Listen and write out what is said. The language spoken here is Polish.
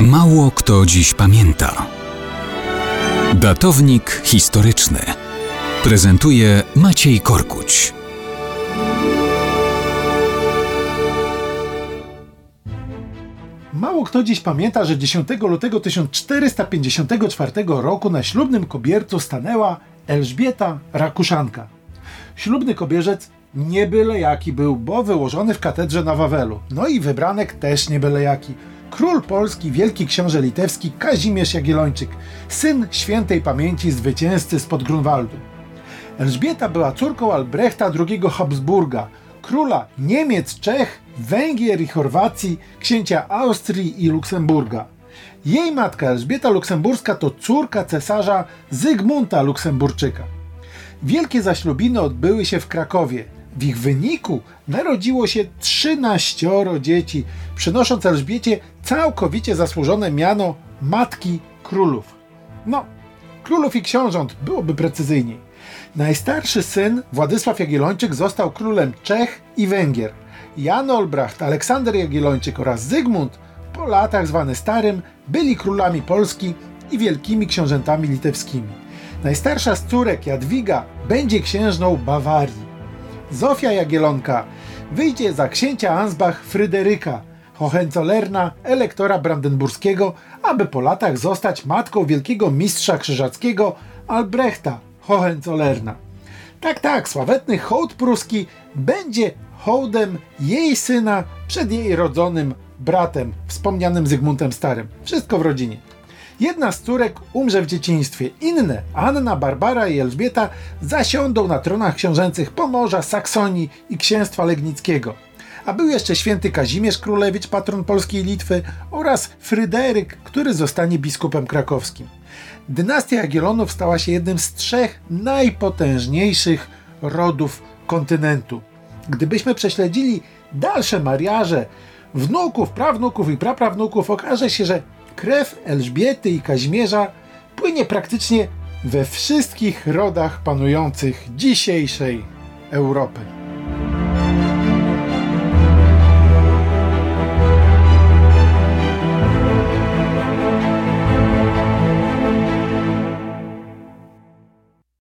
Mało kto dziś pamięta. Datownik historyczny prezentuje Maciej Korkuć. Mało kto dziś pamięta, że 10 lutego 1454 roku na ślubnym kobiercu stanęła Elżbieta Rakuszanka. Ślubny kobierzec nie byle jaki był, bo wyłożony w katedrze na Wawelu. No i wybranek też nie byle jaki. Król Polski, wielki książę litewski Kazimierz Jagiellończyk, syn świętej pamięci zwycięzcy spod Grunwaldu. Elżbieta była córką Albrechta II Habsburga, króla Niemiec, Czech, Węgier i Chorwacji, księcia Austrii i Luksemburga. Jej matka Elżbieta Luksemburska to córka cesarza Zygmunta Luksemburczyka. Wielkie zaślubiny odbyły się w Krakowie. W ich wyniku narodziło się 13 dzieci, przynosząc Elżbiecie całkowicie zasłużone miano Matki Królów. No, królów i książąt byłoby precyzyjniej. Najstarszy syn, Władysław Jagiellończyk, został królem Czech i Węgier. Jan Olbracht, Aleksander Jagiellończyk oraz Zygmunt, po latach zwany Starym, byli królami Polski i wielkimi książętami litewskimi. Najstarsza z córek, Jadwiga, będzie księżną Bawarii. Zofia Jagielonka wyjdzie za księcia Ansbach Fryderyka, Hohenzollerna, elektora brandenburskiego, aby po latach zostać matką wielkiego mistrza krzyżackiego Albrechta Hohenzollerna. Tak, tak, sławetny hołd pruski będzie hołdem jej syna przed jej rodzonym bratem, wspomnianym Zygmuntem Starym. Wszystko w rodzinie. Jedna z córek umrze w dzieciństwie, inne, Anna, Barbara i Elżbieta, zasiądą na tronach książęcych Pomorza, Saksonii i Księstwa Legnickiego. A był jeszcze święty Kazimierz Królewicz, patron Polski i Litwy oraz Fryderyk, który zostanie biskupem krakowskim. Dynastia Jagiellonów stała się jednym z trzech najpotężniejszych rodów kontynentu. Gdybyśmy prześledzili dalsze mariaże wnuków, prawnuków i praprawnuków, okaże się, że krew Elżbiety i Kazimierza płynie praktycznie we wszystkich rodach panujących dzisiejszej Europy.